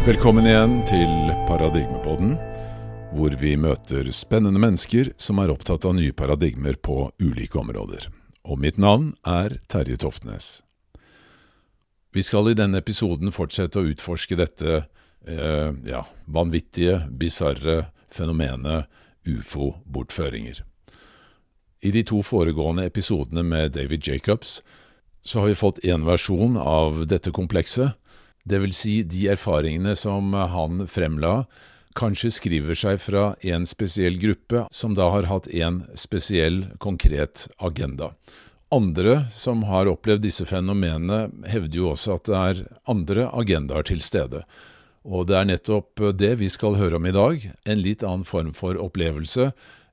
Velkommen igjen til Paradigmepodden, hvor vi møter spennende mennesker som er opptatt av nye paradigmer på ulike områder. Og mitt navn er Terje Toftnes. Vi skal i denne episoden fortsette å utforske dette eh, ja, vanvittige, bisarre fenomenet ufo-bortføringer. I de to foregående episodene med David Jacobs så har vi fått én versjon av dette komplekset, det vil si de erfaringene som han fremla, kanskje skriver seg fra en spesiell gruppe som da har hatt en spesiell, konkret agenda. Andre som har opplevd disse fenomenene, hevder jo også at det er andre agendaer til stede. Og det er nettopp det vi skal høre om i dag, en litt annen form for opplevelse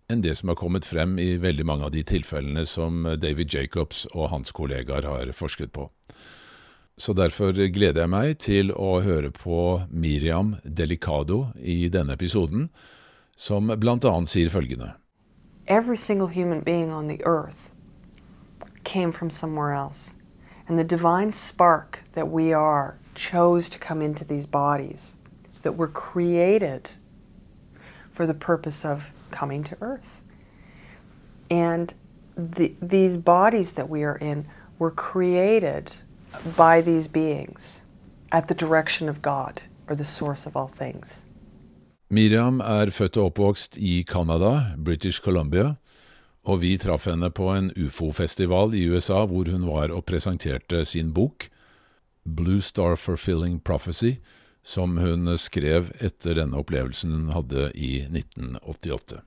enn det som har kommet frem i veldig mange av de tilfellene som David Jacobs og hans kollegaer har forsket på. Så derfor gleder jeg meg til å høre på Miriam Delicado i denne episoden, som annet sier følgende. Every single human being on the earth came from somewhere else. And the divine spark that we are chose to come into these bodies that were created for the purpose of coming to earth. And the, these bodies that we are in were created by these beings at the direction of God or the source of all things. Miriam er født og oppvokst i Canada, British Columbia, og vi traff henne på en ufo-festival i USA hvor hun var og presenterte sin bok Blue Star Fulfilling Prophecy, som hun skrev etter denne opplevelsen hun hadde i 1988.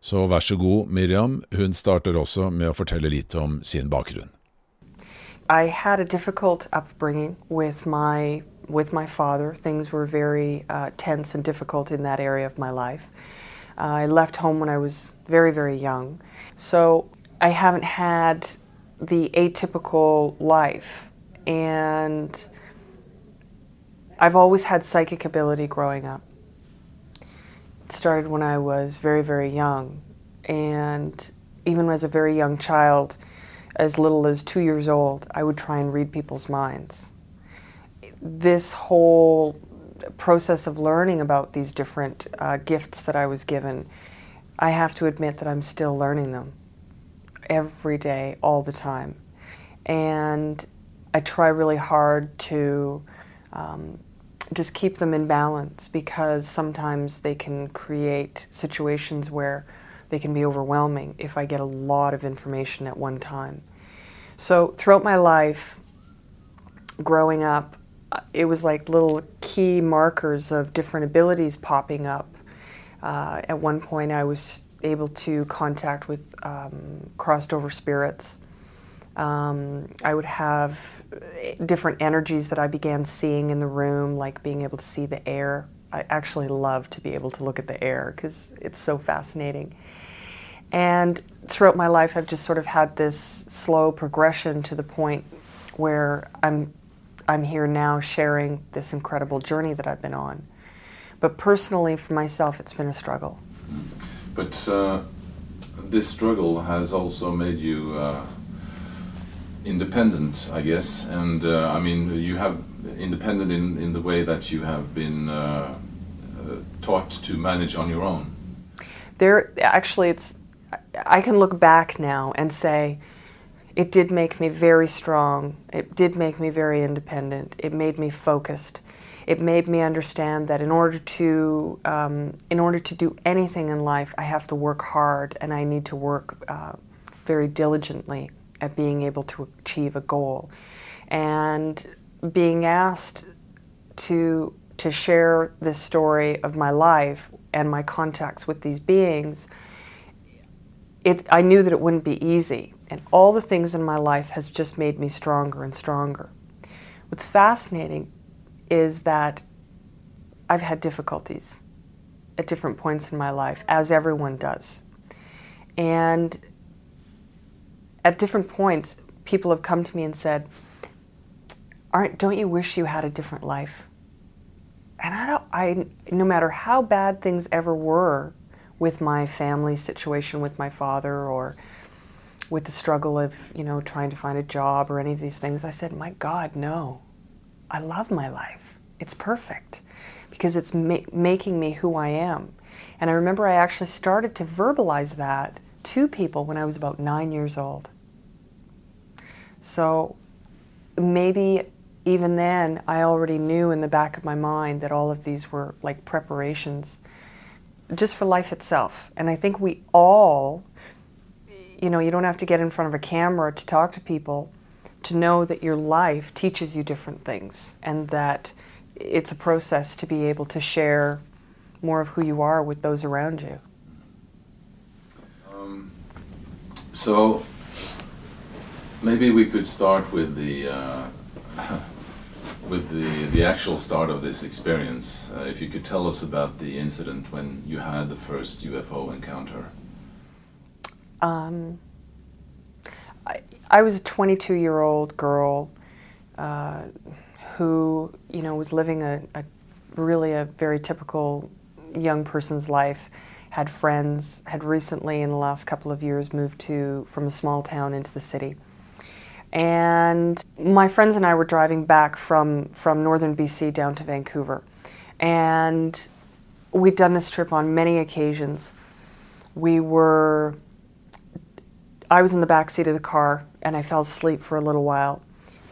Så vær så god, Miriam, hun starter også med å fortelle litt om sin bakgrunn. I had a difficult upbringing with my with my father. Things were very uh, tense and difficult in that area of my life. Uh, I left home when I was very very young, so I haven't had the atypical life, and I've always had psychic ability growing up. It started when I was very very young, and even as a very young child as little as two years old, I would try and read people's minds. This whole process of learning about these different uh, gifts that I was given, I have to admit that I'm still learning them every day, all the time. And I try really hard to um, just keep them in balance because sometimes they can create situations where they can be overwhelming if I get a lot of information at one time. So, throughout my life, growing up, it was like little key markers of different abilities popping up. Uh, at one point, I was able to contact with um, crossed over spirits. Um, I would have different energies that I began seeing in the room, like being able to see the air. I actually love to be able to look at the air because it's so fascinating. And throughout my life, I've just sort of had this slow progression to the point where I'm, I'm here now sharing this incredible journey that I've been on. But personally, for myself, it's been a struggle. But uh, this struggle has also made you uh, independent, I guess. And uh, I mean, you have independent in, in the way that you have been uh, uh, taught to manage on your own. There, actually, it's I can look back now and say, it did make me very strong. It did make me very independent. It made me focused. It made me understand that in order to um, in order to do anything in life, I have to work hard and I need to work uh, very diligently at being able to achieve a goal. And being asked to to share this story of my life and my contacts with these beings it, I knew that it wouldn't be easy, and all the things in my life has just made me stronger and stronger. What's fascinating is that I've had difficulties at different points in my life, as everyone does. And at different points, people have come to me and said, Aren't, don't you wish you had a different life? And I don't, I, no matter how bad things ever were with my family situation with my father or with the struggle of, you know, trying to find a job or any of these things, I said, my God, no. I love my life. It's perfect because it's ma- making me who I am. And I remember I actually started to verbalize that to people when I was about nine years old. So maybe even then I already knew in the back of my mind that all of these were like preparations just for life itself. And I think we all, you know, you don't have to get in front of a camera to talk to people to know that your life teaches you different things and that it's a process to be able to share more of who you are with those around you. Um, so maybe we could start with the uh, with the the actual start of this experience. Uh, if you could tell us about the incident when you had the first UFO encounter. Um, I, I was a 22 year old girl uh, who, you know, was living a, a really a very typical young person's life. Had friends, had recently in the last couple of years moved to from a small town into the city. And my friends and I were driving back from, from northern BC down to Vancouver. And we'd done this trip on many occasions. We were, I was in the back seat of the car and I fell asleep for a little while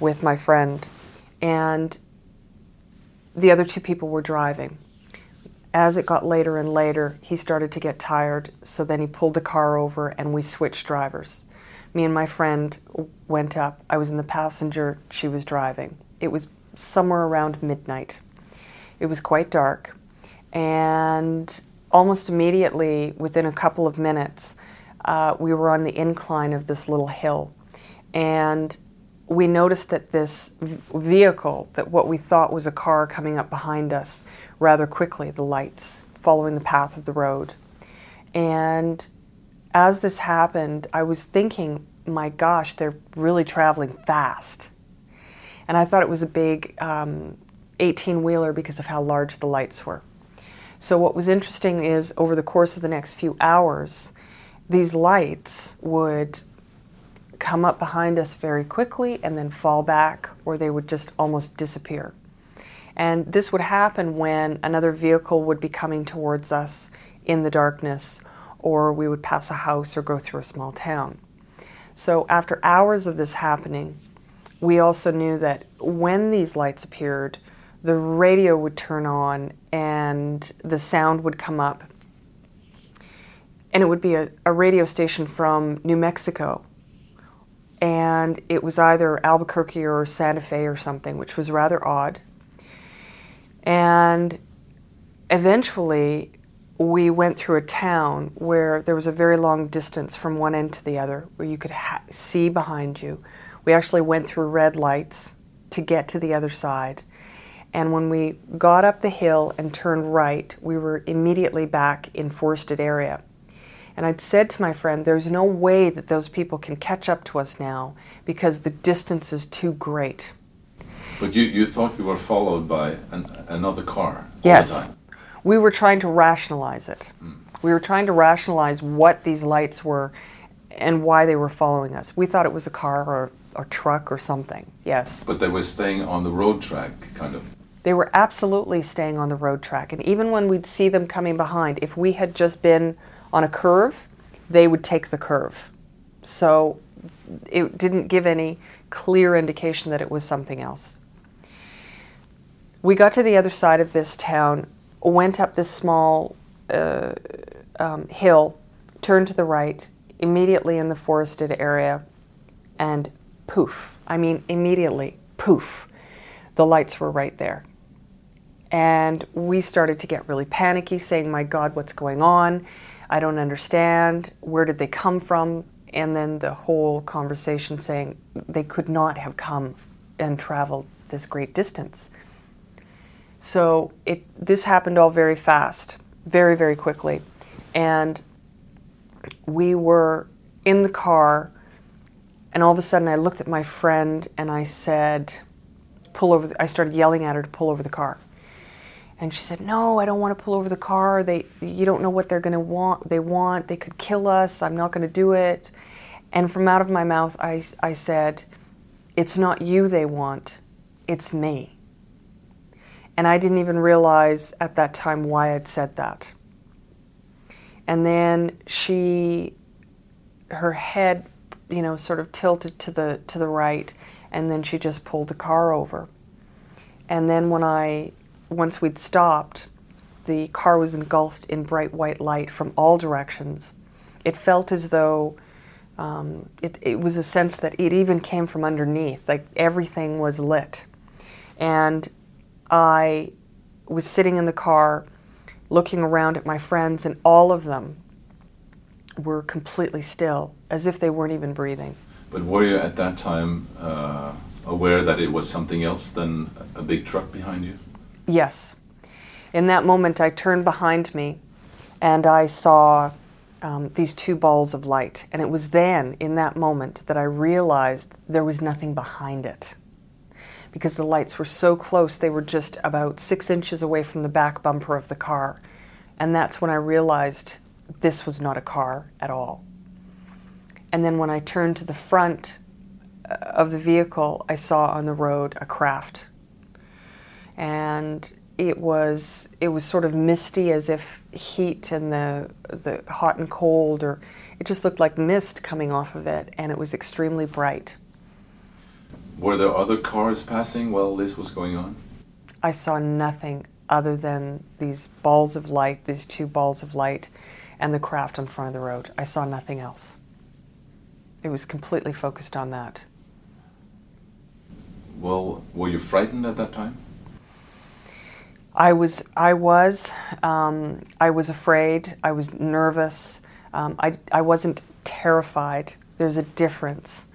with my friend. And the other two people were driving. As it got later and later, he started to get tired, so then he pulled the car over and we switched drivers. Me and my friend went up. I was in the passenger, she was driving. It was somewhere around midnight. It was quite dark, and almost immediately, within a couple of minutes, uh, we were on the incline of this little hill. And we noticed that this vehicle, that what we thought was a car coming up behind us rather quickly, the lights following the path of the road. And as this happened, I was thinking, my gosh, they're really traveling fast. And I thought it was a big 18 um, wheeler because of how large the lights were. So, what was interesting is over the course of the next few hours, these lights would come up behind us very quickly and then fall back, or they would just almost disappear. And this would happen when another vehicle would be coming towards us in the darkness, or we would pass a house or go through a small town. So, after hours of this happening, we also knew that when these lights appeared, the radio would turn on and the sound would come up. And it would be a, a radio station from New Mexico and it was either Albuquerque or Santa Fe or something, which was rather odd. And eventually, we went through a town where there was a very long distance from one end to the other, where you could ha- see behind you. We actually went through red lights to get to the other side. And when we got up the hill and turned right, we were immediately back in forested area. And I'd said to my friend, there's no way that those people can catch up to us now because the distance is too great. But you, you thought you were followed by an, another car? yes. We were trying to rationalize it. Mm. We were trying to rationalize what these lights were and why they were following us. We thought it was a car or a truck or something, yes. But they were staying on the road track, kind of. They were absolutely staying on the road track. And even when we'd see them coming behind, if we had just been on a curve, they would take the curve. So it didn't give any clear indication that it was something else. We got to the other side of this town, went up this small uh, um, hill, turned to the right, immediately in the forested area, and poof. I mean, immediately, poof. The lights were right there. And we started to get really panicky, saying, My God, what's going on? I don't understand. Where did they come from? And then the whole conversation saying they could not have come and traveled this great distance. So it this happened all very fast, very very quickly, and we were in the car, and all of a sudden I looked at my friend and I said, "Pull over!" The, I started yelling at her to pull over the car. And she said, "No, I don't want to pull over the car. They, you don't know what they're going to want. They want. They could kill us. I'm not going to do it." And from out of my mouth, I, I said, "It's not you they want. It's me." And I didn't even realize at that time why I'd said that. And then she, her head, you know, sort of tilted to the to the right, and then she just pulled the car over. And then when I, once we'd stopped, the car was engulfed in bright white light from all directions. It felt as though um, it, it was a sense that it even came from underneath, like everything was lit. And I was sitting in the car looking around at my friends, and all of them were completely still, as if they weren't even breathing. But were you at that time uh, aware that it was something else than a big truck behind you? Yes. In that moment, I turned behind me and I saw um, these two balls of light. And it was then, in that moment, that I realized there was nothing behind it. Because the lights were so close, they were just about six inches away from the back bumper of the car. And that's when I realized this was not a car at all. And then when I turned to the front uh, of the vehicle, I saw on the road a craft. And it was it was sort of misty as if heat and the the hot and cold or it just looked like mist coming off of it and it was extremely bright. Were there other cars passing while this was going on? I saw nothing other than these balls of light, these two balls of light and the craft in front of the road. I saw nothing else. It was completely focused on that. Well, were you frightened at that time? I was, I was, um, I was afraid. I was nervous. Um, I, I wasn't terrified. There's a difference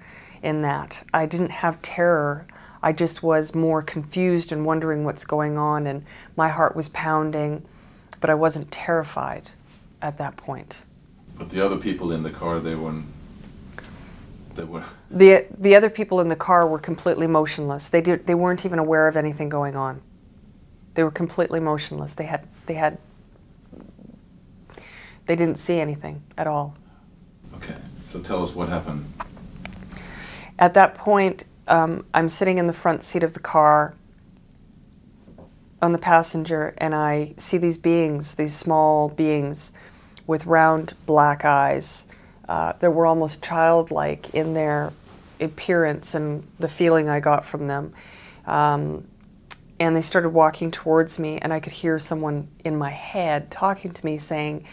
in that. I didn't have terror. I just was more confused and wondering what's going on, and my heart was pounding, but I wasn't terrified at that point. But the other people in the car, they weren't. They were. The the other people in the car were completely motionless. They did. They weren't even aware of anything going on. They were completely motionless. They had. They had. They didn't see anything at all. Okay. So tell us what happened. At that point, um, I'm sitting in the front seat of the car on the passenger, and I see these beings, these small beings with round black eyes. Uh, that were almost childlike in their appearance and the feeling I got from them. Um, and they started walking towards me, and I could hear someone in my head talking to me saying,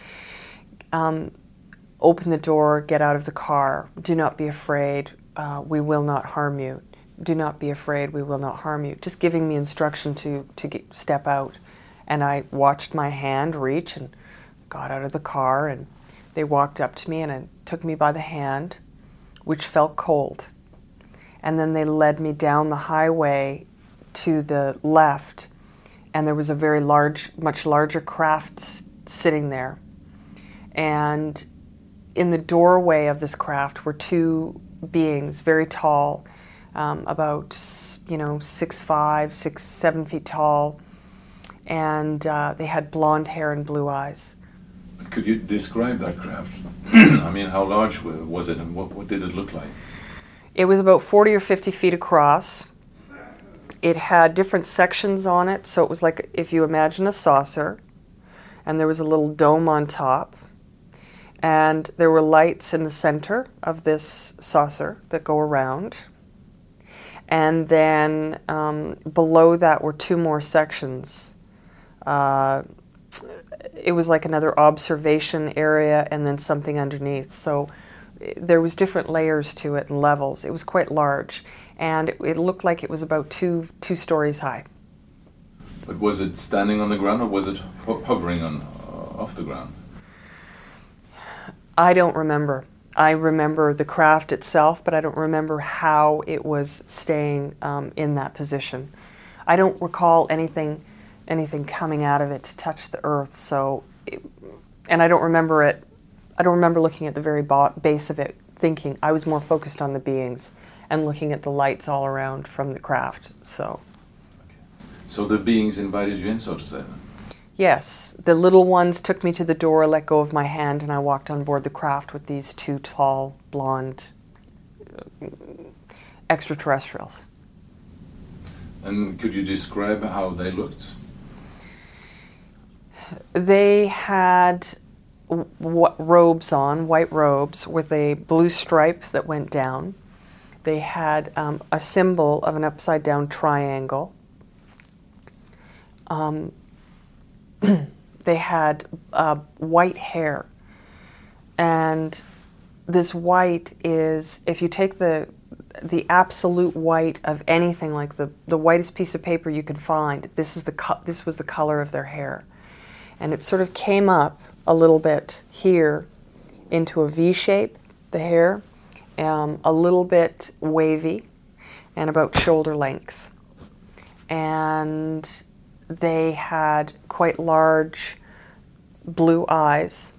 um, Open the door, get out of the car, do not be afraid, uh, we will not harm you. Do not be afraid, we will not harm you. Just giving me instruction to, to get, step out. And I watched my hand reach and got out of the car, and they walked up to me and took me by the hand, which felt cold. And then they led me down the highway to the left, and there was a very large, much larger craft sitting there. And in the doorway of this craft were two beings, very tall, um, about you know six five, six seven feet tall, and uh, they had blonde hair and blue eyes. Could you describe that craft? I mean, how large was it, and what, what did it look like? It was about forty or fifty feet across. It had different sections on it, so it was like if you imagine a saucer, and there was a little dome on top and there were lights in the center of this saucer that go around. And then um, below that were two more sections. Uh, it was like another observation area and then something underneath. So there was different layers to it and levels. It was quite large, and it, it looked like it was about two two stories high. But was it standing on the ground or was it ho- hovering on uh, off the ground? I don't remember. I remember the craft itself, but I don't remember how it was staying um, in that position. I don't recall anything, anything coming out of it to touch the earth. So, it, and I don't remember it. I don't remember looking at the very base of it, thinking. I was more focused on the beings and looking at the lights all around from the craft. So. So the beings invited you in, so to say. Yes, the little ones took me to the door, let go of my hand, and I walked on board the craft with these two tall, blonde uh, extraterrestrials. And could you describe how they looked? They had w- robes on, white robes with a blue stripe that went down. They had um, a symbol of an upside down triangle. Um, they had uh, white hair. And this white is, if you take the the absolute white of anything, like the, the whitest piece of paper you could find, this is the co- this was the color of their hair, and it sort of came up a little bit here into a V shape, the hair, um, a little bit wavy, and about shoulder length, and they had quite large blue eyes,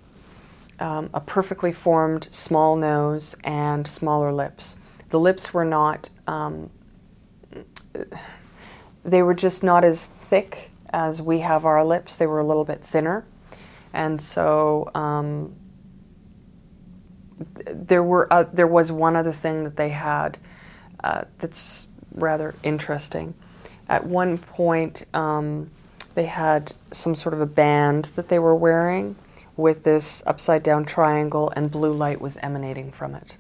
um, a perfectly formed small nose, and smaller lips. The lips were not, um, they were just not as thick as we have our lips. They were a little bit thinner. And so um, there, were, uh, there was one other thing that they had uh, that's rather interesting. At one point, um, they had some sort of a band that they were wearing with this upside down triangle, and blue light was emanating from it.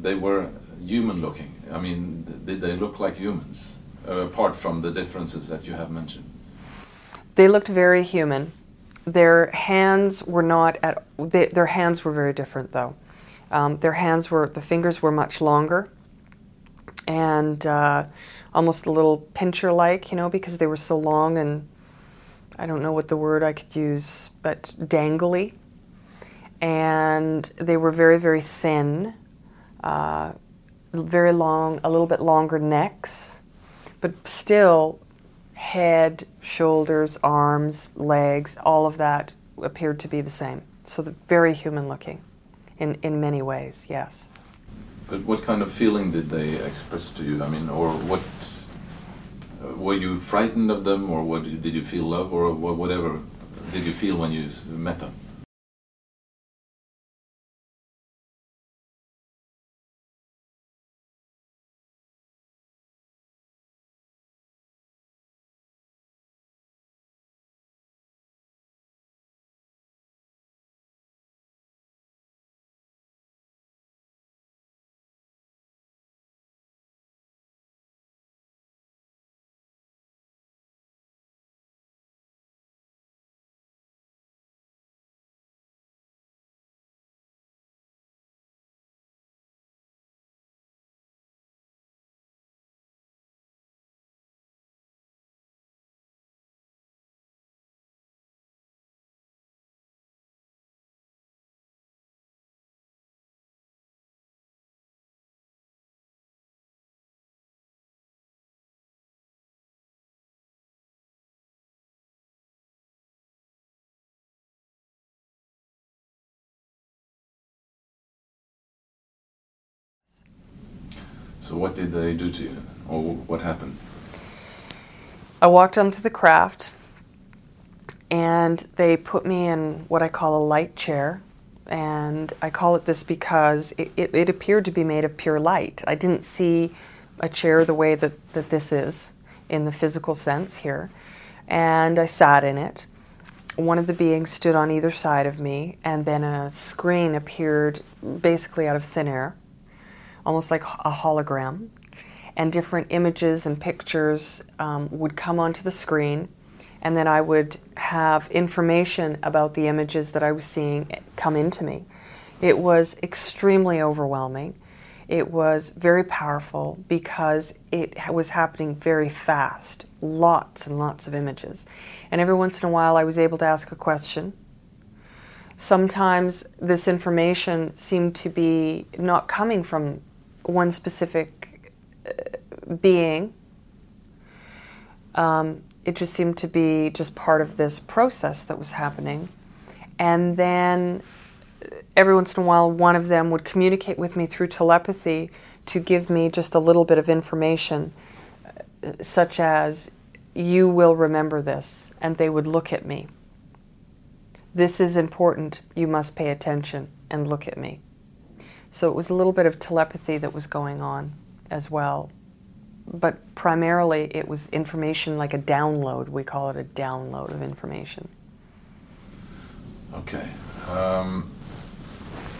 They were human looking. I mean, did they look like humans, uh, apart from the differences that you have mentioned? They looked very human. Their hands were not at. They, their hands were very different, though. Um, their hands were the fingers were much longer, and uh, almost a little pincher-like, you know, because they were so long and I don't know what the word I could use, but dangly. And they were very, very thin, uh, very long, a little bit longer necks, but still head, shoulders, arms, legs, all of that appeared to be the same. So the, very human looking in, in many ways, yes. But what kind of feeling did they express to you? I mean, or what? Uh, were you frightened of them, or what, did you feel love, or whatever did you feel when you met them? So what did they do to you, or what happened? I walked onto the craft, and they put me in what I call a light chair. And I call it this because it, it, it appeared to be made of pure light. I didn't see a chair the way that, that this is in the physical sense here. And I sat in it. One of the beings stood on either side of me, and then a screen appeared basically out of thin air almost like a hologram, and different images and pictures um, would come onto the screen, and then I would have information about the images that I was seeing come into me. It was extremely overwhelming. It was very powerful because it was happening very fast, lots and lots of images. And every once in a while, I was able to ask a question. Sometimes this information seemed to be not coming from one specific uh, being. Um, it just seemed to be just part of this process that was happening. And then uh, every once in a while, one of them would communicate with me through telepathy to give me just a little bit of information, uh, such as, You will remember this. And they would look at me. This is important. You must pay attention and look at me. So it was a little bit of telepathy that was going on as well. But primarily it was information like a download. We call it a download of information. Okay. Um,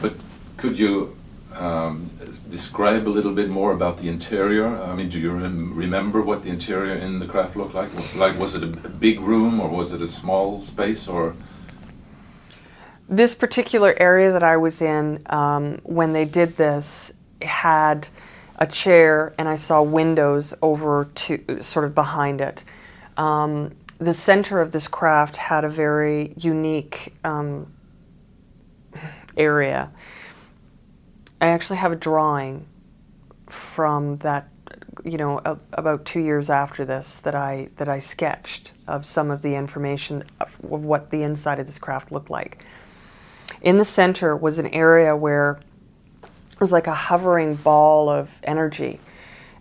but could you um, describe a little bit more about the interior? I mean, do you rem remember what the interior in the craft looked like? Like, was it a big room or was it a small space or? This particular area that I was in um, when they did this had a chair and I saw windows over to sort of behind it. Um, the center of this craft had a very unique um, area. I actually have a drawing from that, you know, a, about two years after this that I that I sketched of some of the information of, of what the inside of this craft looked like. In the center was an area where it was like a hovering ball of energy.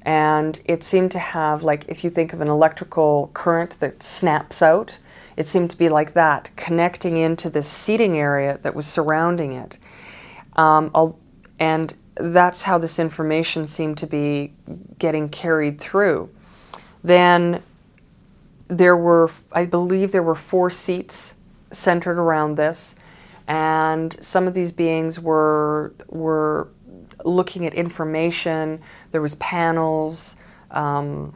And it seemed to have, like, if you think of an electrical current that snaps out, it seemed to be like that, connecting into this seating area that was surrounding it. Um, and that's how this information seemed to be getting carried through. Then there were, I believe, there were four seats centered around this and some of these beings were were looking at information. There was panels, um,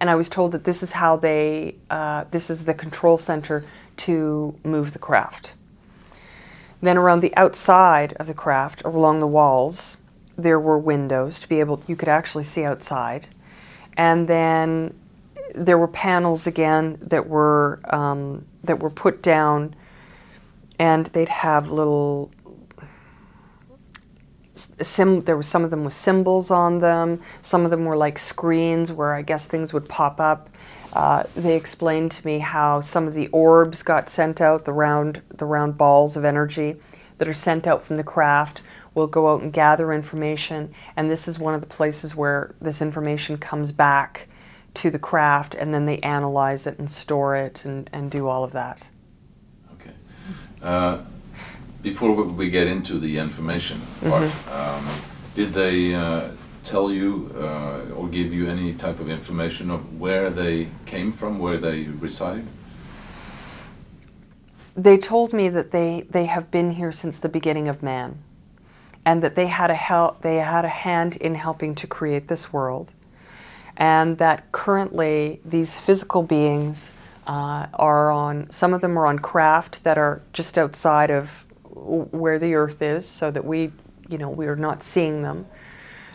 and I was told that this is how they uh, this is the control center to move the craft. Then around the outside of the craft, along the walls, there were windows to be able you could actually see outside, and then there were panels again that were um, that were put down and they'd have little sim there were some of them with symbols on them. Some of them were like screens where i guess things would pop up. Uh, they explained to me how some of the orbs got sent out the round the round balls of energy that are sent out from the craft will go out and gather information. And this is one of the places where this information comes back to the craft and then they analyze it and store it and, and do all of that uh, before we get into the information part, mm -hmm. um, did they uh, tell you uh, or give you any type of information of where they came from, where they reside? They told me that they, they have been here since the beginning of man, and that they had a help, they had a hand in helping to create this world, and that currently these physical beings uh, are on, some of them are on craft that are just outside of where the earth is so that we, you know, we are not seeing them.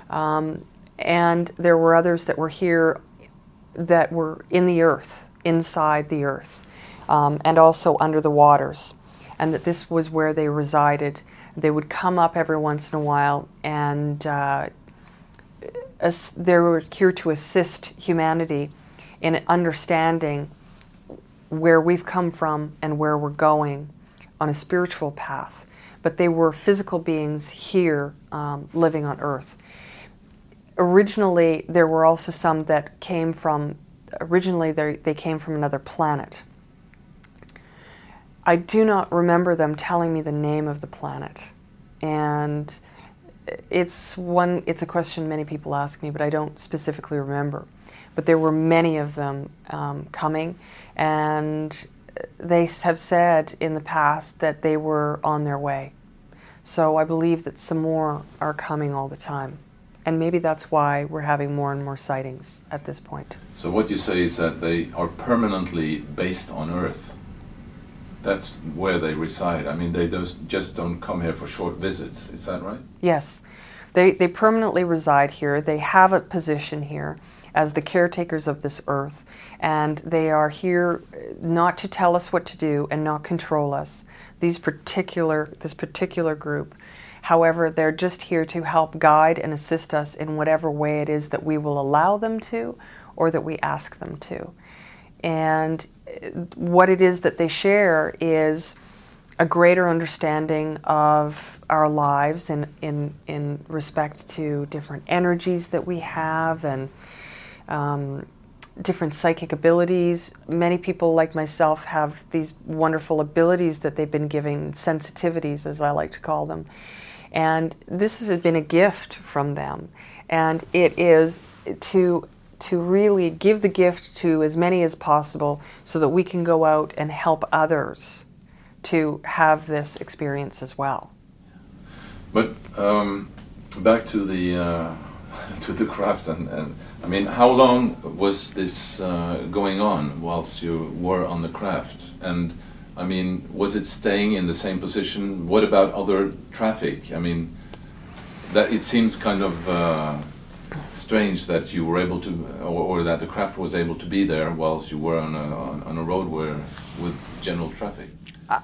Um, and there were others that were here that were in the earth, inside the earth, um, and also under the waters. And that this was where they resided. They would come up every once in a while and uh, they were here to assist humanity in understanding where we've come from and where we're going on a spiritual path. But they were physical beings here um, living on earth. Originally, there were also some that came from, originally, they came from another planet. I do not remember them telling me the name of the planet. And it's one it's a question many people ask me but i don't specifically remember but there were many of them um, coming and they have said in the past that they were on their way. So I believe that some more are coming all the time. And maybe that's why we're having more and more sightings at this point. So what you say is that they are permanently based on Earth. That's where they reside. I mean, they just don't come here for short visits. Is that right? Yes. They, they permanently reside here. They have a position here as the caretakers of this earth, and they are here not to tell us what to do and not control us. These particular this particular group. However, they're just here to help guide and assist us in whatever way it is that we will allow them to or that we ask them to. And what it is that they share is a greater understanding of our lives in, in, in respect to different energies that we have and um, different psychic abilities. Many people, like myself, have these wonderful abilities that they've been given, sensitivities, as I like to call them. And this has been a gift from them. And it is to, to really give the gift to as many as possible so that we can go out and help others to have this experience as well. But um, back to the uh, to the craft, and, and, I mean, how long was this uh, going on whilst you were on the craft? And I mean, was it staying in the same position? What about other traffic? I mean, that it seems kind of uh, strange that you were able to, or, or, that the craft was able to be there whilst you were on a on, on a road where with general traffic.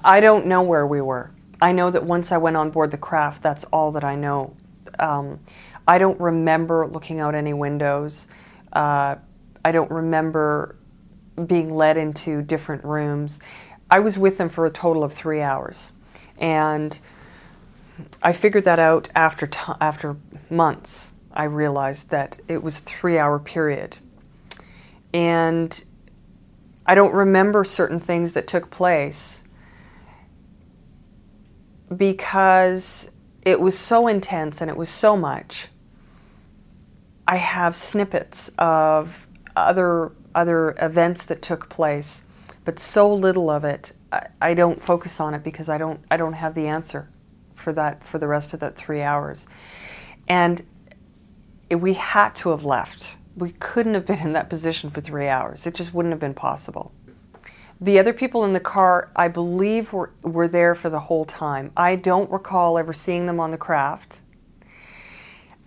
I don't know where we were. I know that once I went on board the craft, that's all that I know. Um, I don't remember looking out any windows. Uh, I don't remember being led into different rooms. I was with them for a total of three hours, and I figured that out after after months. I realized that it was a three-hour period, and I don't remember certain things that took place because it was so intense and it was so much. I have snippets of other other events that took place, but so little of it. I, I don't focus on it because I don't I don't have the answer for that for the rest of that three hours, and it, we had to have left. We couldn't have been in that position for three hours. It just wouldn't have been possible. The other people in the car, I believe, were, were there for the whole time. I don't recall ever seeing them on the craft.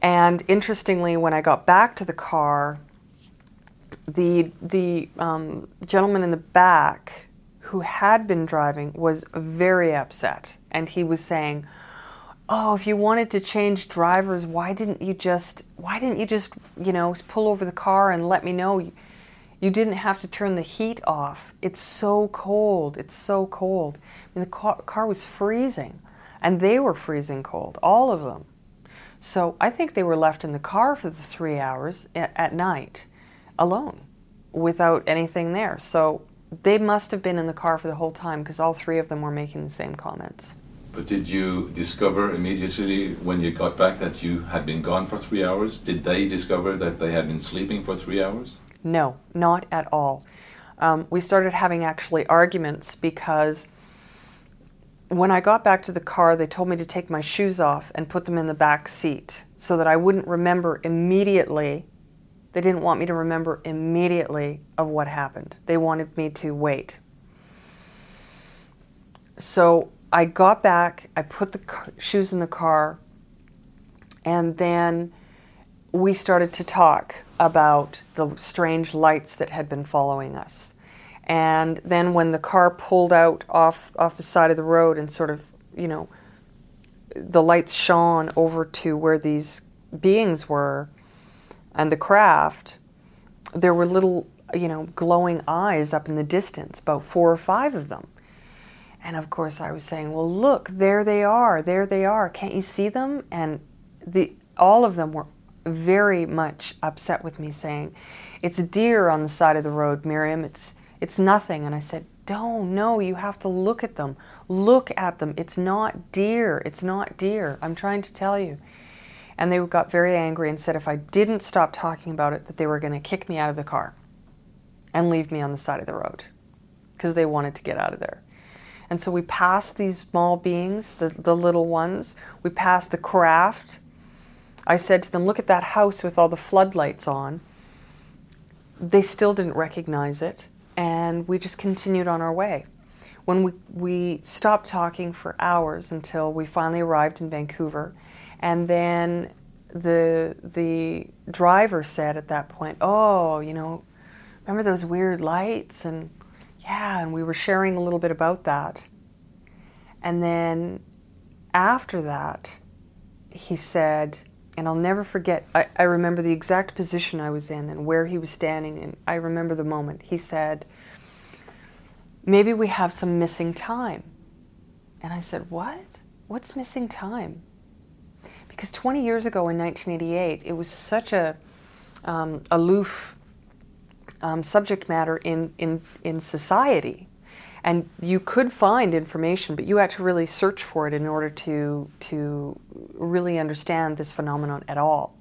And interestingly, when I got back to the car, the, the um, gentleman in the back who had been driving was very upset. And he was saying, oh if you wanted to change drivers why didn't you just why didn't you just you know pull over the car and let me know you didn't have to turn the heat off. It's so cold. It's so cold. I mean, the car, car was freezing, and they were freezing cold, all of them. So I think they were left in the car for the three hours at, night, alone, without anything there. So they must have been in the car for the whole time because all three of them were making the same comments. But did you discover immediately when you got back that you had been gone for three hours? Did they discover that they had been sleeping for three hours? No, not at all. Um, we started having actually arguments because when I got back to the car, they told me to take my shoes off and put them in the back seat so that I wouldn't remember immediately. They didn't want me to remember immediately of what happened. They wanted me to wait. So I got back, I put the shoes in the car, and then we started to talk about the strange lights that had been following us. And then when the car pulled out off off the side of the road and sort of, you know, the lights shone over to where these beings were and the craft, there were little, you know, glowing eyes up in the distance, about four or five of them. And of course I was saying, "Well, look, there they are. There they are. Can't you see them?" And the all of them were very much upset with me, saying, It's a deer on the side of the road, Miriam. It's, it's nothing. And I said, Don't, no, you have to look at them. Look at them. It's not deer. It's not deer. I'm trying to tell you. And they got very angry and said if I didn't stop talking about it, that they were going to kick me out of the car and leave me on the side of the road because they wanted to get out of there. And so we passed these small beings, the, the little ones. We passed the craft I said to them, Look at that house with all the floodlights on. They still didn't recognize it, and we just continued on our way. When we, we stopped talking for hours until we finally arrived in Vancouver, and then the, the driver said at that point, Oh, you know, remember those weird lights? And yeah, and we were sharing a little bit about that. And then after that, he said, and I'll never forget, I, I remember the exact position I was in and where he was standing, and I remember the moment. He said, Maybe we have some missing time. And I said, What? What's missing time? Because 20 years ago in 1988, it was such a um, aloof um, subject matter in, in, in society and you could find information, but you had to really search for it in order to to really understand this phenomenon at all.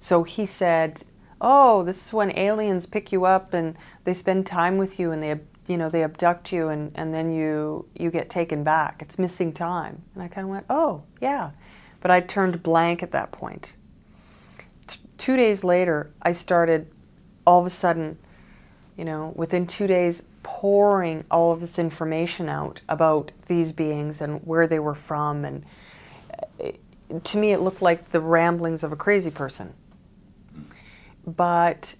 So he said, "Oh, this is when aliens pick you up and they spend time with you and they you know, they abduct you and, and then you, you get taken back. It's missing time. And I kind of went, oh, yeah. But I turned blank at that point. T- two days later, I started all of a sudden, you know, within two days, pouring all of this information out about these beings and where they were from. And it, uh, to me, it looked like the ramblings of a crazy person. But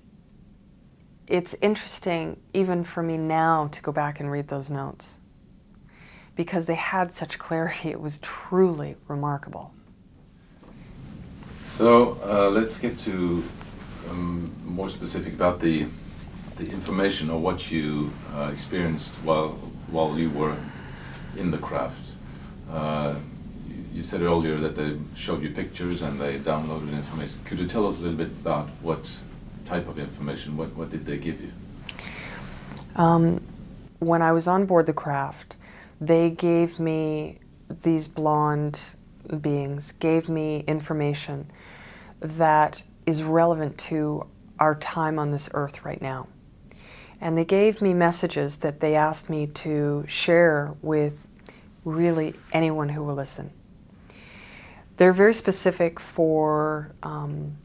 it's interesting, even for me now, to go back and read those notes because they had such clarity. It was truly remarkable. So uh, let's get to um, more specific about the the information or what you uh, experienced while while you were in the craft. Uh, you said earlier that they showed you pictures and they downloaded information. Could you tell us a little bit about what type of information? What, what did they give you? Um, when I was on board the craft, they gave me these blonde beings, gave me information that is relevant to our time on this earth right now. And they gave me messages that they asked me to share with really anyone who will listen. They're very specific for um,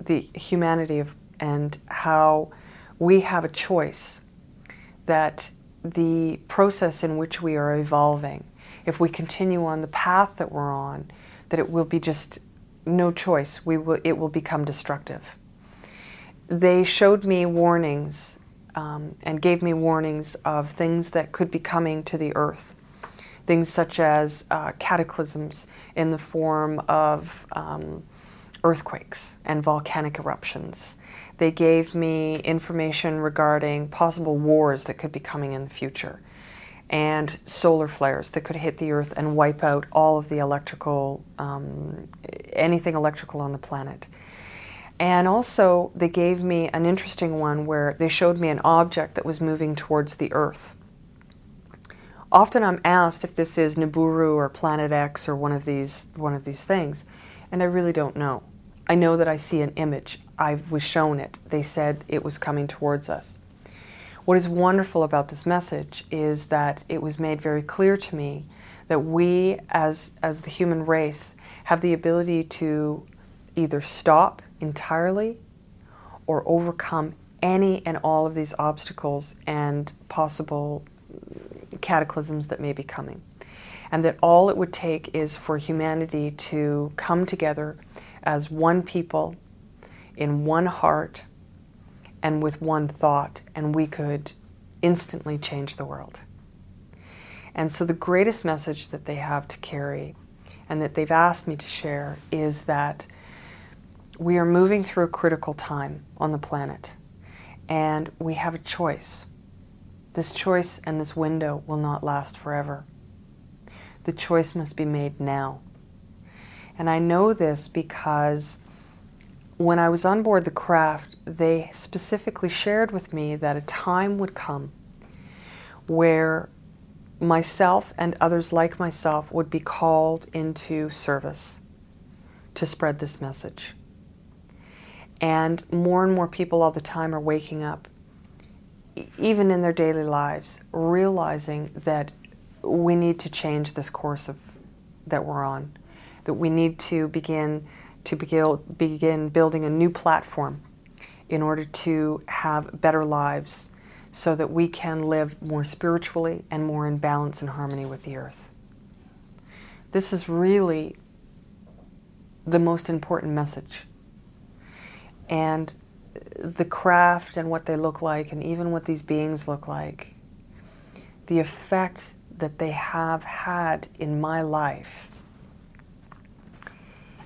the humanity of and how we have a choice that the process in which we are evolving, if we continue on the path that we're on, that it will be just no choice. We will, it will become destructive. They showed me warnings um, and gave me warnings of things that could be coming to the earth. Things such as uh, cataclysms in the form of um, earthquakes and volcanic eruptions, they gave me information regarding possible wars that could be coming in the future and solar flares that could hit the Earth and wipe out all of the electrical, um, anything electrical on the planet. And also, they gave me an interesting one where they showed me an object that was moving towards the Earth. Often I'm asked if this is Nibiru or Planet X or one of these, one of these things, and I really don't know. I know that I see an image. I was shown it. They said it was coming towards us. What is wonderful about this message is that it was made very clear to me that we, as, as the human race, have the ability to either stop entirely or overcome any and all of these obstacles and possible cataclysms that may be coming. And that all it would take is for humanity to come together as one people in one heart and with one thought, and we could instantly change the world. And so, the greatest message that they have to carry and that they've asked me to share is that we are moving through a critical time on the planet, and we have a choice. This choice and this window will not last forever. The choice must be made now. And I know this because when I was on board the craft, they specifically shared with me that a time would come where myself and others like myself would be called into service to spread this message. And more and more people all the time are waking up, even in their daily lives, realizing that we need to change this course of, that we're on that we need to begin to begin, begin building a new platform in order to have better lives so that we can live more spiritually and more in balance and harmony with the earth. This is really the most important message. And the craft and what they look like, and even what these beings look like, the effect that they have had in my life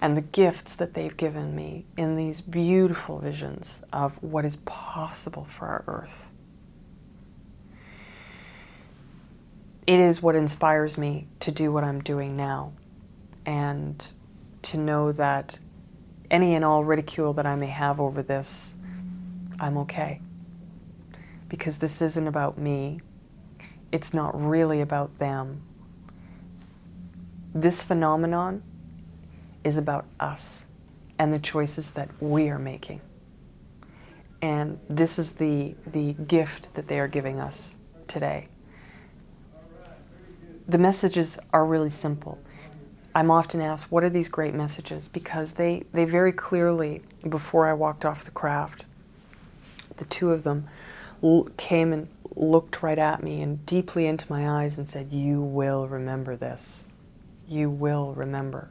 and the gifts that they've given me in these beautiful visions of what is possible for our earth. It is what inspires me to do what I'm doing now and to know that any and all ridicule that I may have over this, I'm okay. Because this isn't about me, it's not really about them. This phenomenon is about us and the choices that we are making. And this is the, the gift that they are giving us today. The messages are really simple. I'm often asked, what are these great messages? Because they, they very clearly, before I walked off the craft, the two of them l- came and looked right at me and deeply into my eyes and said, You will remember this. You will remember.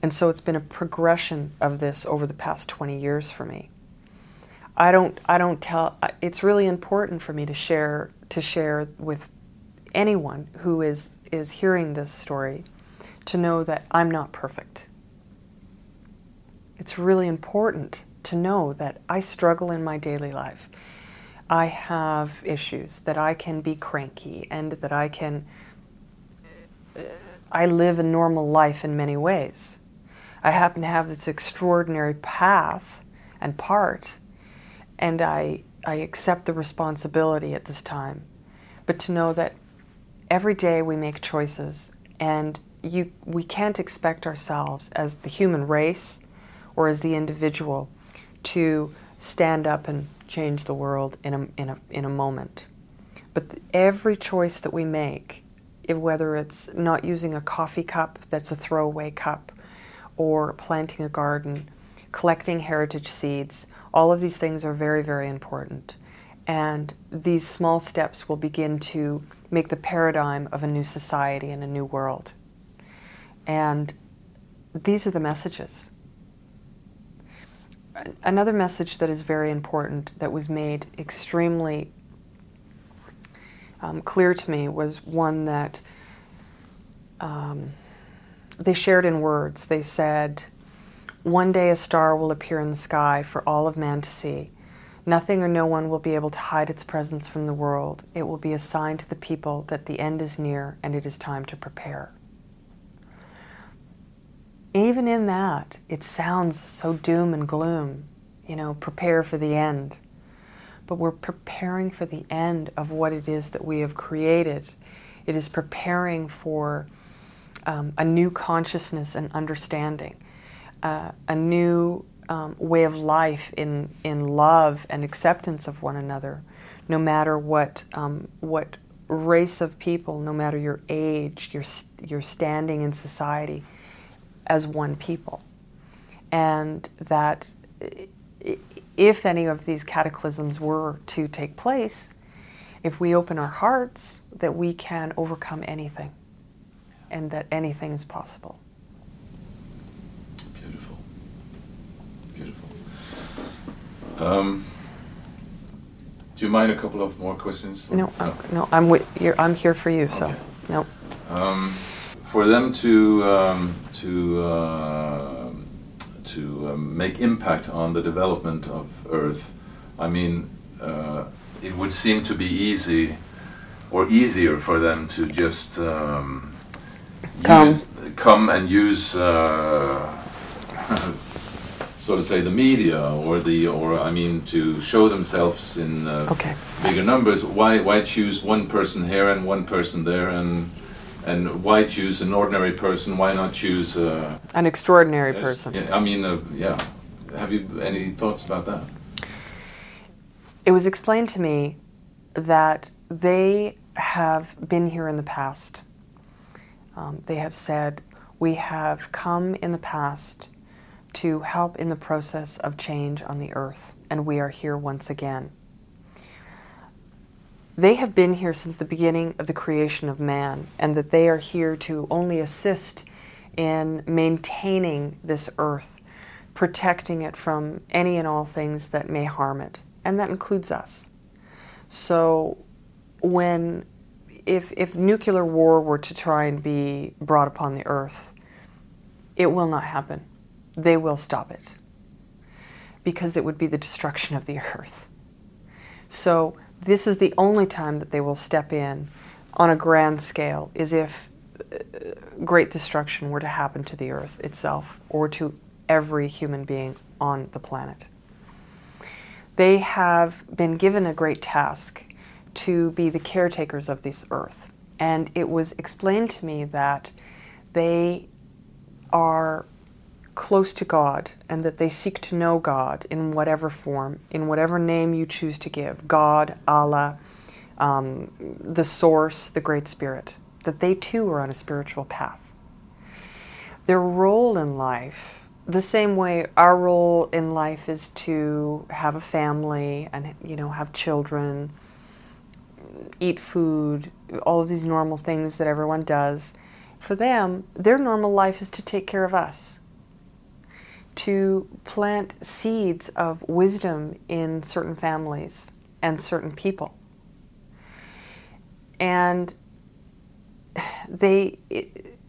And so it's been a progression of this over the past 20 years for me. I don't, I don't tell, it's really important for me to share, to share with anyone who is, is hearing this story to know that I'm not perfect. It's really important to know that I struggle in my daily life. I have issues, that I can be cranky, and that I can. I live a normal life in many ways. I happen to have this extraordinary path and part, and I, I accept the responsibility at this time. But to know that every day we make choices, and you, we can't expect ourselves as the human race or as the individual to stand up and change the world in a, in a, in a moment. But th- every choice that we make, if, whether it's not using a coffee cup that's a throwaway cup, or planting a garden, collecting heritage seeds, all of these things are very, very important. And these small steps will begin to make the paradigm of a new society and a new world. And these are the messages another message that is very important that was made extremely um, clear to me was one that um, they shared in words. They said, One day a star will appear in the sky for all of man to see. Nothing or no one will be able to hide its presence from the world. It will be a sign to the people that the end is near and it is time to prepare even in that, it sounds so doom and gloom, you know, prepare for the end. But we're preparing for the end of what it is that we have created. It is preparing for um, a new consciousness and understanding, uh, a new um, way of life in, in love and acceptance of one another, no matter what, um, what race of people, no matter your age, your, your standing in society as one people. And that if any of these cataclysms were to take place, if we open our hearts, that we can overcome anything and that anything is possible. Beautiful. Beautiful. Um, do you mind a couple of more questions? No, no, I'm, no, I'm, with, I'm here for you, so okay. no. Um, for them to um, to uh, to um, make impact on the development of Earth, I mean, uh, it would seem to be easy or easier for them to just um, come come and use. So to say the media or the or I mean to show themselves in uh, okay. bigger numbers. Why why choose one person here and one person there and and why choose an ordinary person? Why not choose uh, an extraordinary person? I mean, uh, yeah. Have you any thoughts about that? It was explained to me that they have been here in the past. Um, they have said, We have come in the past to help in the process of change on the earth, and we are here once again. They have been here since the beginning of the creation of man, and that they are here to only assist in maintaining this earth, protecting it from any and all things that may harm it, and that includes us. So, when if, if nuclear war were to try and be brought upon the earth, it will not happen. They will stop it because it would be the destruction of the earth. So, this is the only time that they will step in on a grand scale is if uh, great destruction were to happen to the earth itself or to every human being on the planet. They have been given a great task to be the caretakers of this earth. And it was explained to me that they are close to God and that they seek to know God in whatever form, in whatever name you choose to give God, Allah, um, the source, the Great Spirit, that they too are on a spiritual path. Their role in life, the same way our role in life is to have a family and you know have children, eat food, all of these normal things that everyone does. For them, their normal life is to take care of us, to plant seeds of wisdom in certain families and certain people. And they,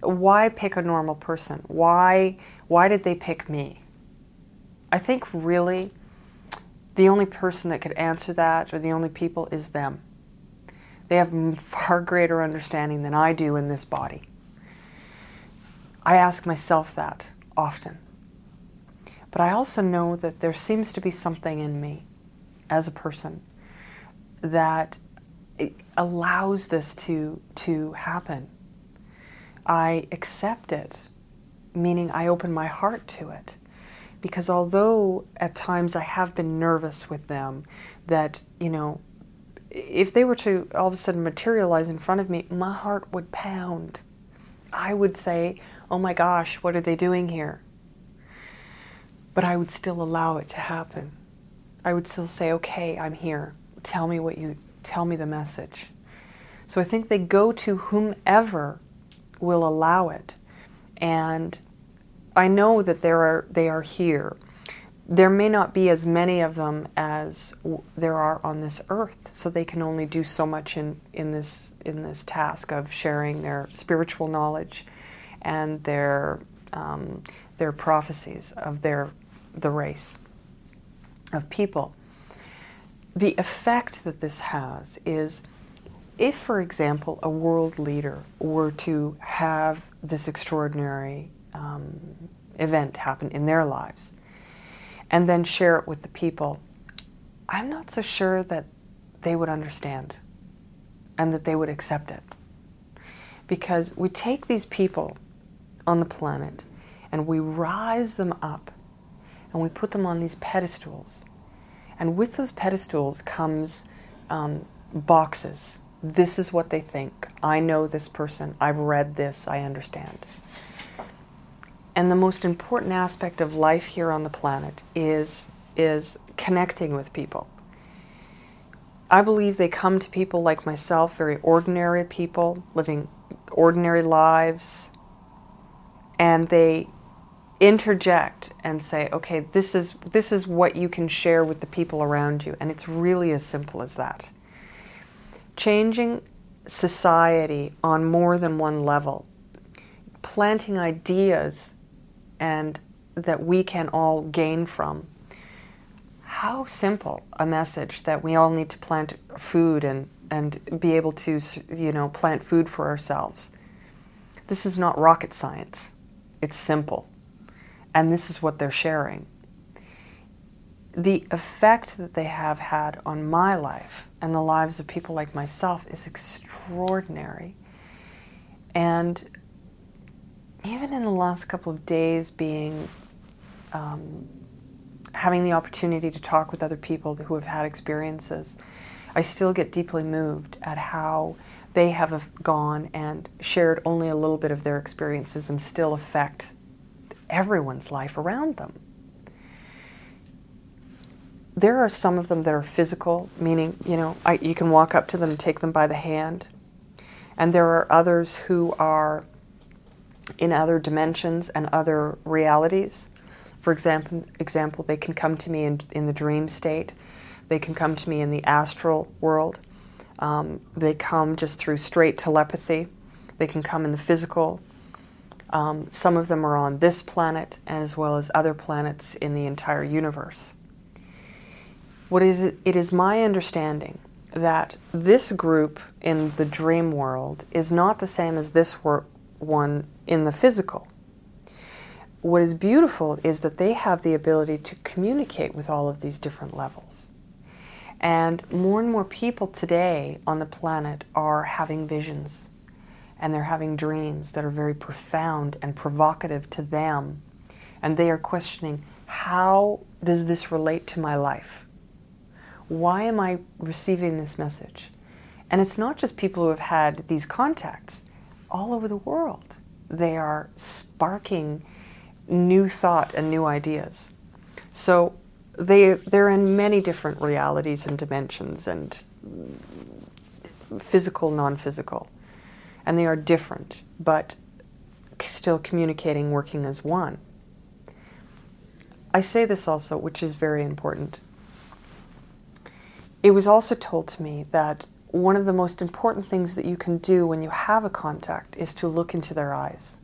why pick a normal person? Why, why did they pick me? I think really the only person that could answer that, or the only people, is them. They have far greater understanding than I do in this body. I ask myself that often. But I also know that there seems to be something in me as a person that allows this to, to happen. I accept it, meaning I open my heart to it. Because although at times I have been nervous with them, that, you know, if they were to all of a sudden materialize in front of me, my heart would pound. I would say, oh my gosh, what are they doing here? But I would still allow it to happen. I would still say, okay, I'm here. Tell me what you, tell me the message. So I think they go to whomever will allow it. And I know that there are, they are here there may not be as many of them as there are on this earth, so they can only do so much in, in this in this task of sharing their spiritual knowledge and their um, their prophecies of their the race of people. The effect that this has is if, for example, a world leader were to have this extraordinary um, event happen in their lives, and then share it with the people, I'm not so sure that they would understand and that they would accept it. Because we take these people on the planet and we rise them up and we put them on these pedestals. And with those pedestals comes um, boxes. This is what they think. I know this person. I've read this. I understand. And the most important aspect of life here on the planet is, is connecting with people. I believe they come to people like myself, very ordinary people, living ordinary lives, and they interject and say, okay, this is, this is what you can share with the people around you. And it's really as simple as that. Changing society on more than one level, planting ideas and that we can all gain from. How simple a message that we all need to plant food and, and be able to, you know, plant food for ourselves. This is not rocket science. It's simple. And this is what they're sharing. The effect that they have had on my life and the lives of people like myself is extraordinary. And even in the last couple of days, being um, having the opportunity to talk with other people who have had experiences, I still get deeply moved at how they have gone and shared only a little bit of their experiences and still affect everyone's life around them. There are some of them that are physical, meaning, you know, I, you can walk up to them and take them by the hand. And there are others who are in other dimensions and other realities. For example, example, they can come to me in, in the dream state. They can come to me in the astral world. Um, they come just through straight telepathy. They can come in the physical. Um, some of them are on this planet as well as other planets in the entire universe. What is it, it is my understanding that this group in the dream world is not the same as this wor- one in the physical. What is beautiful is that they have the ability to communicate with all of these different levels. And more and more people today on the planet are having visions and they're having dreams that are very profound and provocative to them. And they are questioning how does this relate to my life? Why am I receiving this message? And it's not just people who have had these contacts, all over the world. They are sparking new thought and new ideas. So they, they're in many different realities and dimensions and physical, non physical. And they are different, but still communicating, working as one. I say this also, which is very important. It was also told to me that one of the most important things that you can do when you have a contact is to look into their eyes.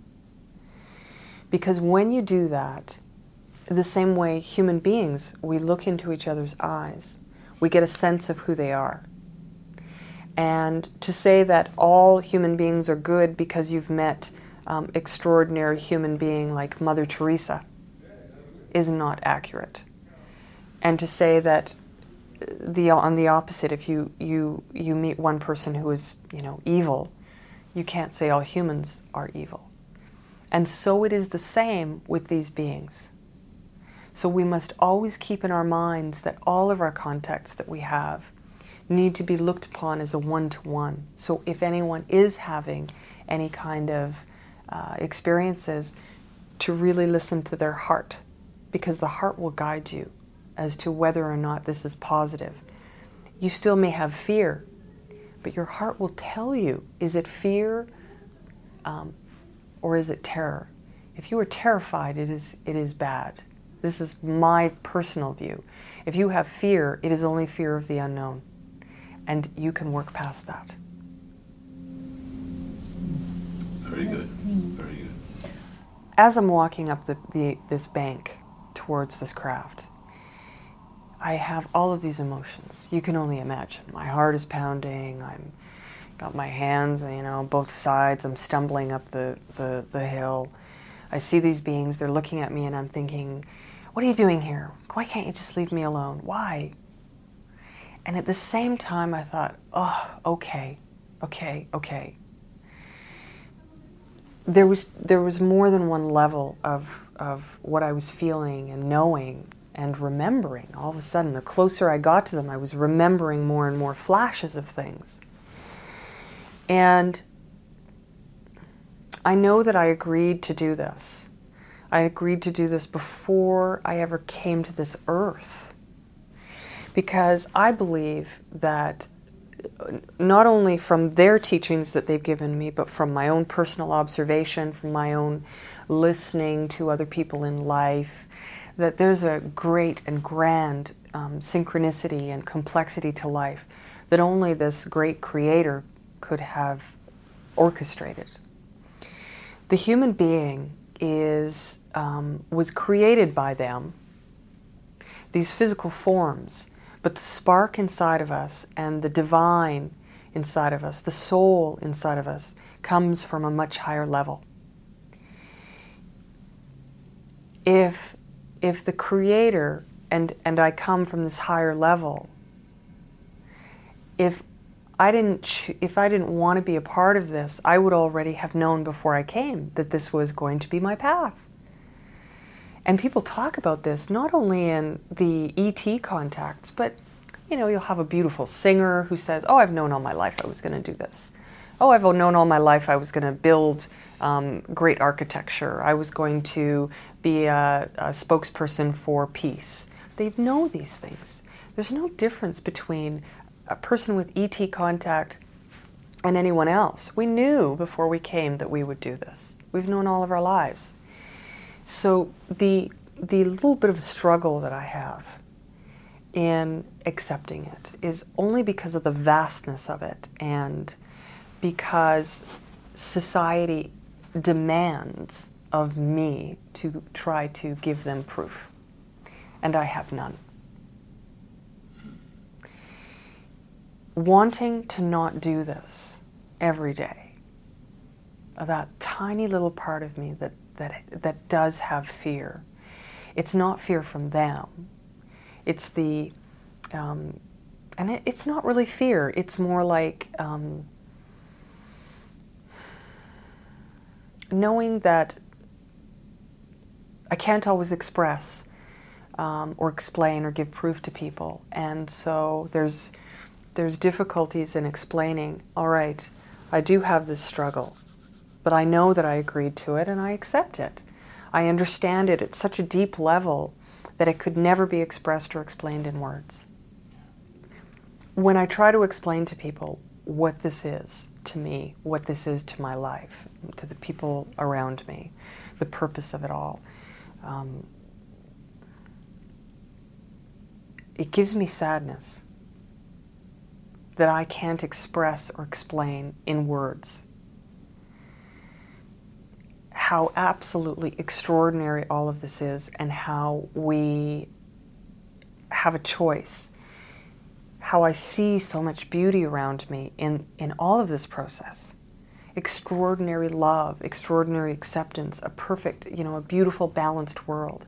Because when you do that, the same way human beings, we look into each other's eyes, we get a sense of who they are. And to say that all human beings are good because you've met um, extraordinary human being like Mother Teresa is not accurate. And to say that the on the opposite, if you you you meet one person who is you know evil, you can't say all humans are evil. And so it is the same with these beings. So we must always keep in our minds that all of our contacts that we have need to be looked upon as a one to one. So if anyone is having any kind of uh, experiences, to really listen to their heart, because the heart will guide you as to whether or not this is positive. You still may have fear, but your heart will tell you is it fear um, or is it terror? If you are terrified, it is, it is bad. This is my personal view. If you have fear, it is only fear of the unknown, and you can work past that. Very good. Very good. As I'm walking up the, the, this bank towards this craft, I have all of these emotions. You can only imagine. My heart is pounding. I'm got my hands, you know, both sides. I'm stumbling up the, the, the hill. I see these beings. They're looking at me, and I'm thinking, "What are you doing here? Why can't you just leave me alone? Why?" And at the same time, I thought, "Oh, okay, okay, okay." There was there was more than one level of of what I was feeling and knowing and remembering. All of a sudden, the closer I got to them, I was remembering more and more flashes of things. And I know that I agreed to do this. I agreed to do this before I ever came to this earth. Because I believe that not only from their teachings that they've given me, but from my own personal observation, from my own listening to other people in life, that there's a great and grand um, synchronicity and complexity to life that only this great creator could have orchestrated. The human being is um, was created by them. These physical forms, but the spark inside of us and the divine inside of us, the soul inside of us, comes from a much higher level. If if the creator and and I come from this higher level if I didn't if I didn't want to be a part of this I would already have known before I came that this was going to be my path and people talk about this not only in the ET contacts but you know you'll have a beautiful singer who says oh I've known all my life I was going to do this oh I've known all my life I was going to build um, great architecture. I was going to be a, a spokesperson for peace. They know these things. There's no difference between a person with ET contact and anyone else. We knew before we came that we would do this. We've known all of our lives. So the the little bit of struggle that I have in accepting it is only because of the vastness of it and because society demands of me to try to give them proof, and I have none. Wanting to not do this every day, that tiny little part of me that, that, that does have fear, it's not fear from them. It's the, um, and it, it's not really fear, it's more like, um, knowing that I can't always express um, or explain or give proof to people, and so there's there's difficulties in explaining, all right, I do have this struggle, but I know that I agreed to it and I accept it. I understand it at such a deep level that it could never be expressed or explained in words. When I try to explain to people what this is to me, what this is to my life, to the people around me, the purpose of it all, um, it gives me sadness that I can't express or explain in words. How absolutely extraordinary all of this is, and how we have a choice. How I see so much beauty around me in, in all of this process. Extraordinary love, extraordinary acceptance, a perfect, you know, a beautiful, balanced world.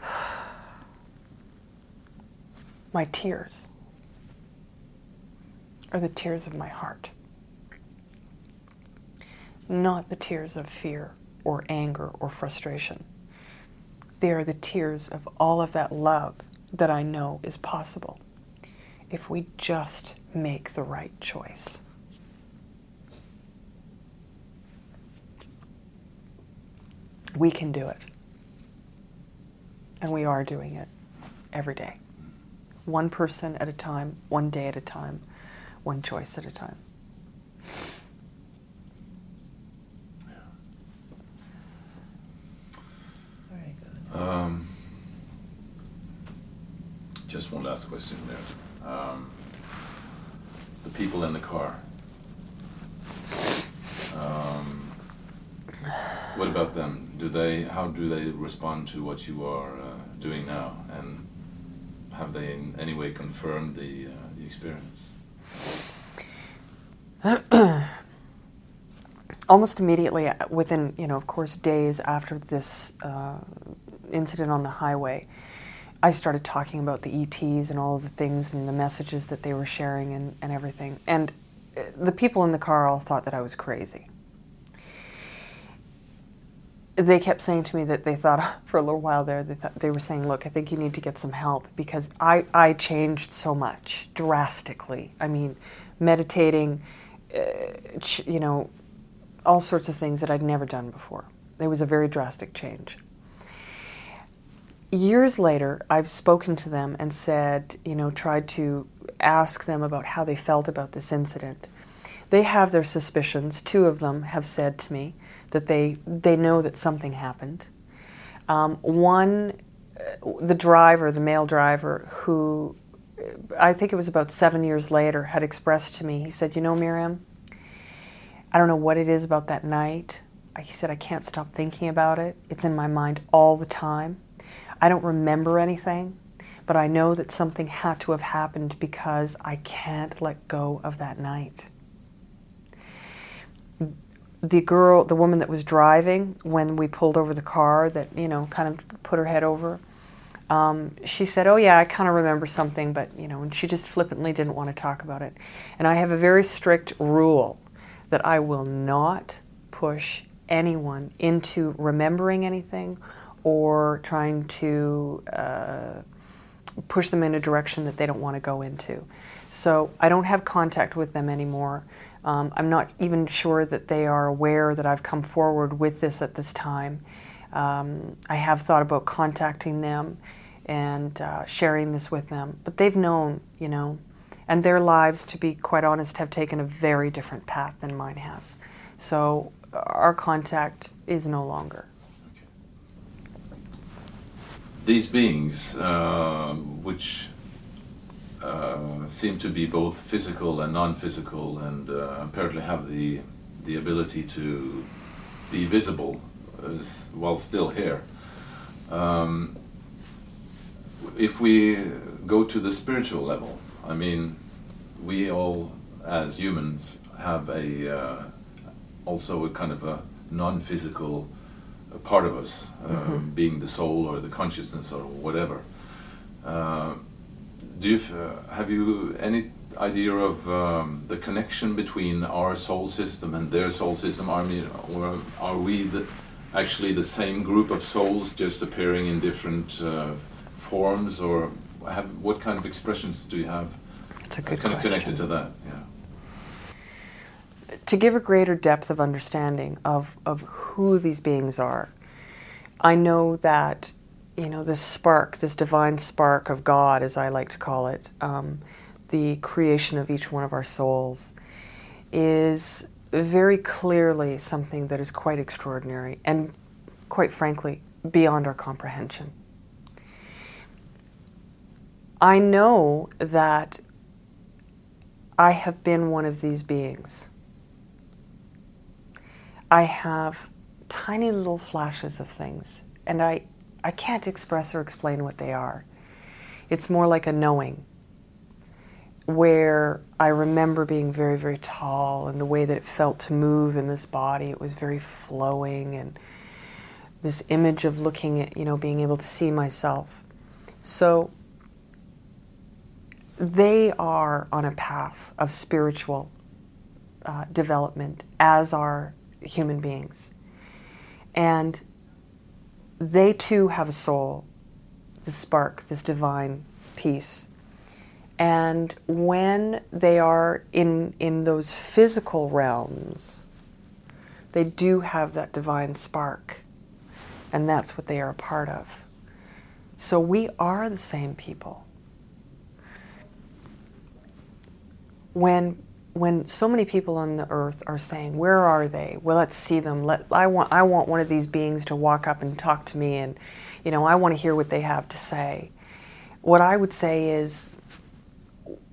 My tears are the tears of my heart, not the tears of fear or anger or frustration. They are the tears of all of that love that I know is possible if we just make the right choice. We can do it. And we are doing it every day one person at a time, one day at a time, one choice at a time. Very good. Um, just one last question there. Um, the people in the car. Um, what about them? Do they? How do they respond to what you are uh, doing now? And have they in any way confirmed the, uh, the experience? Almost immediately, uh, within, you know, of course, days after this uh, incident on the highway, I started talking about the ETs and all of the things and the messages that they were sharing and, and everything. And uh, the people in the car all thought that I was crazy they kept saying to me that they thought for a little while there they thought, they were saying look i think you need to get some help because i i changed so much drastically. I mean meditating uh, you know all sorts of things that i'd never done before. It was a very drastic change. Years later i've spoken to them and said you know tried to ask them about how they felt about this incident. They have their suspicions. Two of them have said to me that they they know that something happened. Um, one, uh, the driver, the male driver, who uh, I think it was about seven years later, had expressed to me. He said, "You know, Miriam, I don't know what it is about that night." He said, "I can't stop thinking about it. It's in my mind all the time. I don't remember anything." But I know that something had to have happened because I can't let go of that night the girl, the woman that was driving when we pulled over the car, that you know, kind of put her head over. Um, she said, "Oh yeah, I kind of remember something, but you know," and she just flippantly didn't want to talk about it. And I have a very strict rule that I will not push anyone into remembering anything or trying to uh, push them in a direction that they don't want to go into. So I don't have contact with them anymore. Um, I'm not even sure that they are aware that I've come forward with this at this time. Um, I have thought about contacting them and uh, sharing this with them, but they've known, you know, and their lives, to be quite honest, have taken a very different path than mine has. So our contact is no longer. These beings, uh, which uh, seem to be both physical and non-physical, and uh, apparently have the the ability to be visible as, while still here. Um, if we go to the spiritual level, I mean, we all as humans have a uh, also a kind of a non-physical part of us, mm -hmm. being the soul or the consciousness or whatever. Uh, do you uh, have you any idea of um, the connection between our soul system and their soul system? Are we, or are we the, actually the same group of souls just appearing in different uh, forms or have what kind of expressions do you have It's a good kind of question. connected to that? Yeah. to give a greater depth of understanding of, of who these beings are, I know that, you know, this spark, this divine spark of God, as I like to call it, um, the creation of each one of our souls, is very clearly something that is quite extraordinary and, quite frankly, beyond our comprehension. I know that I have been one of these beings. I have tiny little flashes of things, and I, I can't express or explain what they are. It's more like a knowing, where I remember being very, very tall, and the way that it felt to move in this body, it was very flowing, and this image of looking at, you know, being able to see myself. So they are on a path of spiritual uh, development, as are human beings. And they too have a soul, this spark, this divine peace. And when they are in, in those physical realms, they do have that divine spark. And that's what they are a part of. So we are the same people. When when so many people on the earth are saying, "Where are they? Well, let's see them. Let I want I want one of these beings to walk up and talk to me, and you know I want to hear what they have to say." What I would say is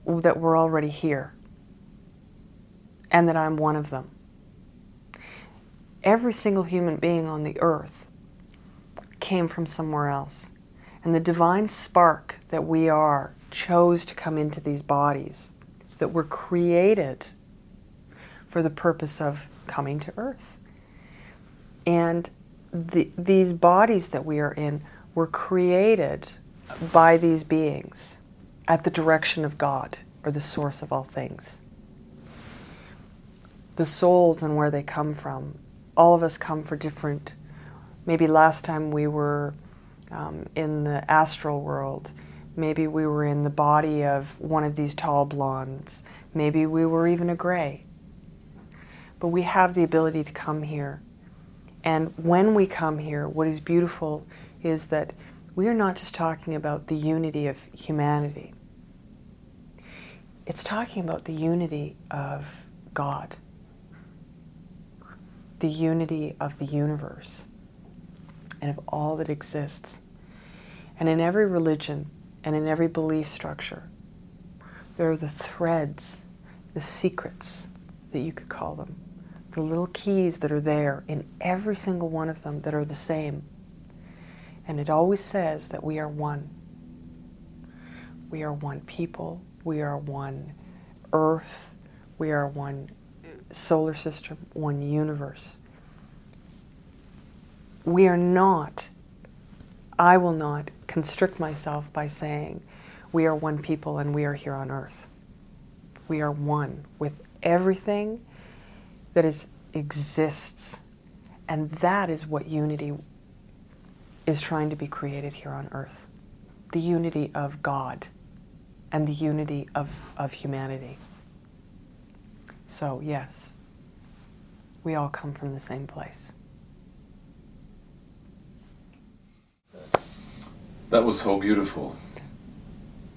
that we're already here, and that I'm one of them. Every single human being on the earth came from somewhere else, and the divine spark that we are chose to come into these bodies that were created for the purpose of coming to earth. And the, these bodies that we are in were created by these beings at the direction of God or the source of all things. The souls and where they come from, all of us come for different. Maybe last time we were um, in the astral world Maybe we were in the body of one of these tall blondes. Maybe we were even a gray. But we have the ability to come here. And when we come here, what is beautiful is that we are not just talking about the unity of humanity, it's talking about the unity of God, the unity of the universe, and of all that exists. And in every religion, and in every belief structure, there are the threads, the secrets that you could call them, the little keys that are there in every single one of them that are the same. And it always says that we are one. We are one people, we are one earth, we are one solar system, one universe. We are not, I will not constrict myself by saying, we are one people and we are here on earth. We are one with everything that is exists. And that is what unity is trying to be created here on earth. The unity of God and the unity of, of humanity. So, yes, we all come from the same place. That was so beautiful.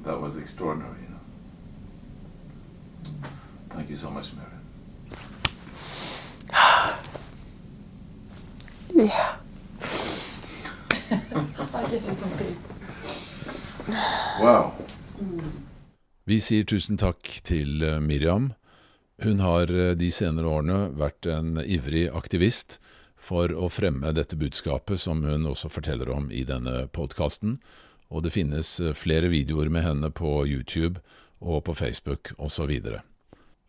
That was extraordinary. You know. Thank you so much, Mary. Yeah. I'll get you some tea. Wow. Vi sier tusen takk til eh, Miriam. Hun har eh, de senere årene vært en ivrig aktivist for å fremme dette budskapet, som hun også forteller om i denne podkasten. Og det finnes eh, flere videoer med henne på YouTube og på Facebook osv. Så,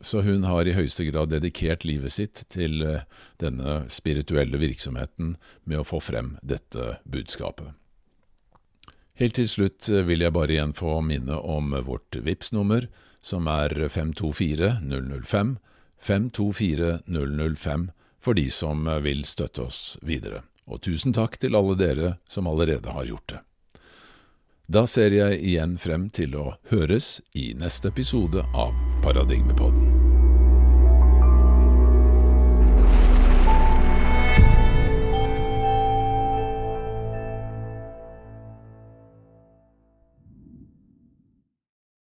så hun har i høyeste grad dedikert livet sitt til eh, denne spirituelle virksomheten med å få frem dette budskapet. Helt til slutt eh, vil jeg bare igjen få minne om vårt VIPS-nummer, som er 524 005, 524 005, for de som eh, vil støtte oss videre. Og tusen takk til alle dere som allerede har gjort det. Da ser jeg igjen frem til å høres i neste episode av Paradigmepodden.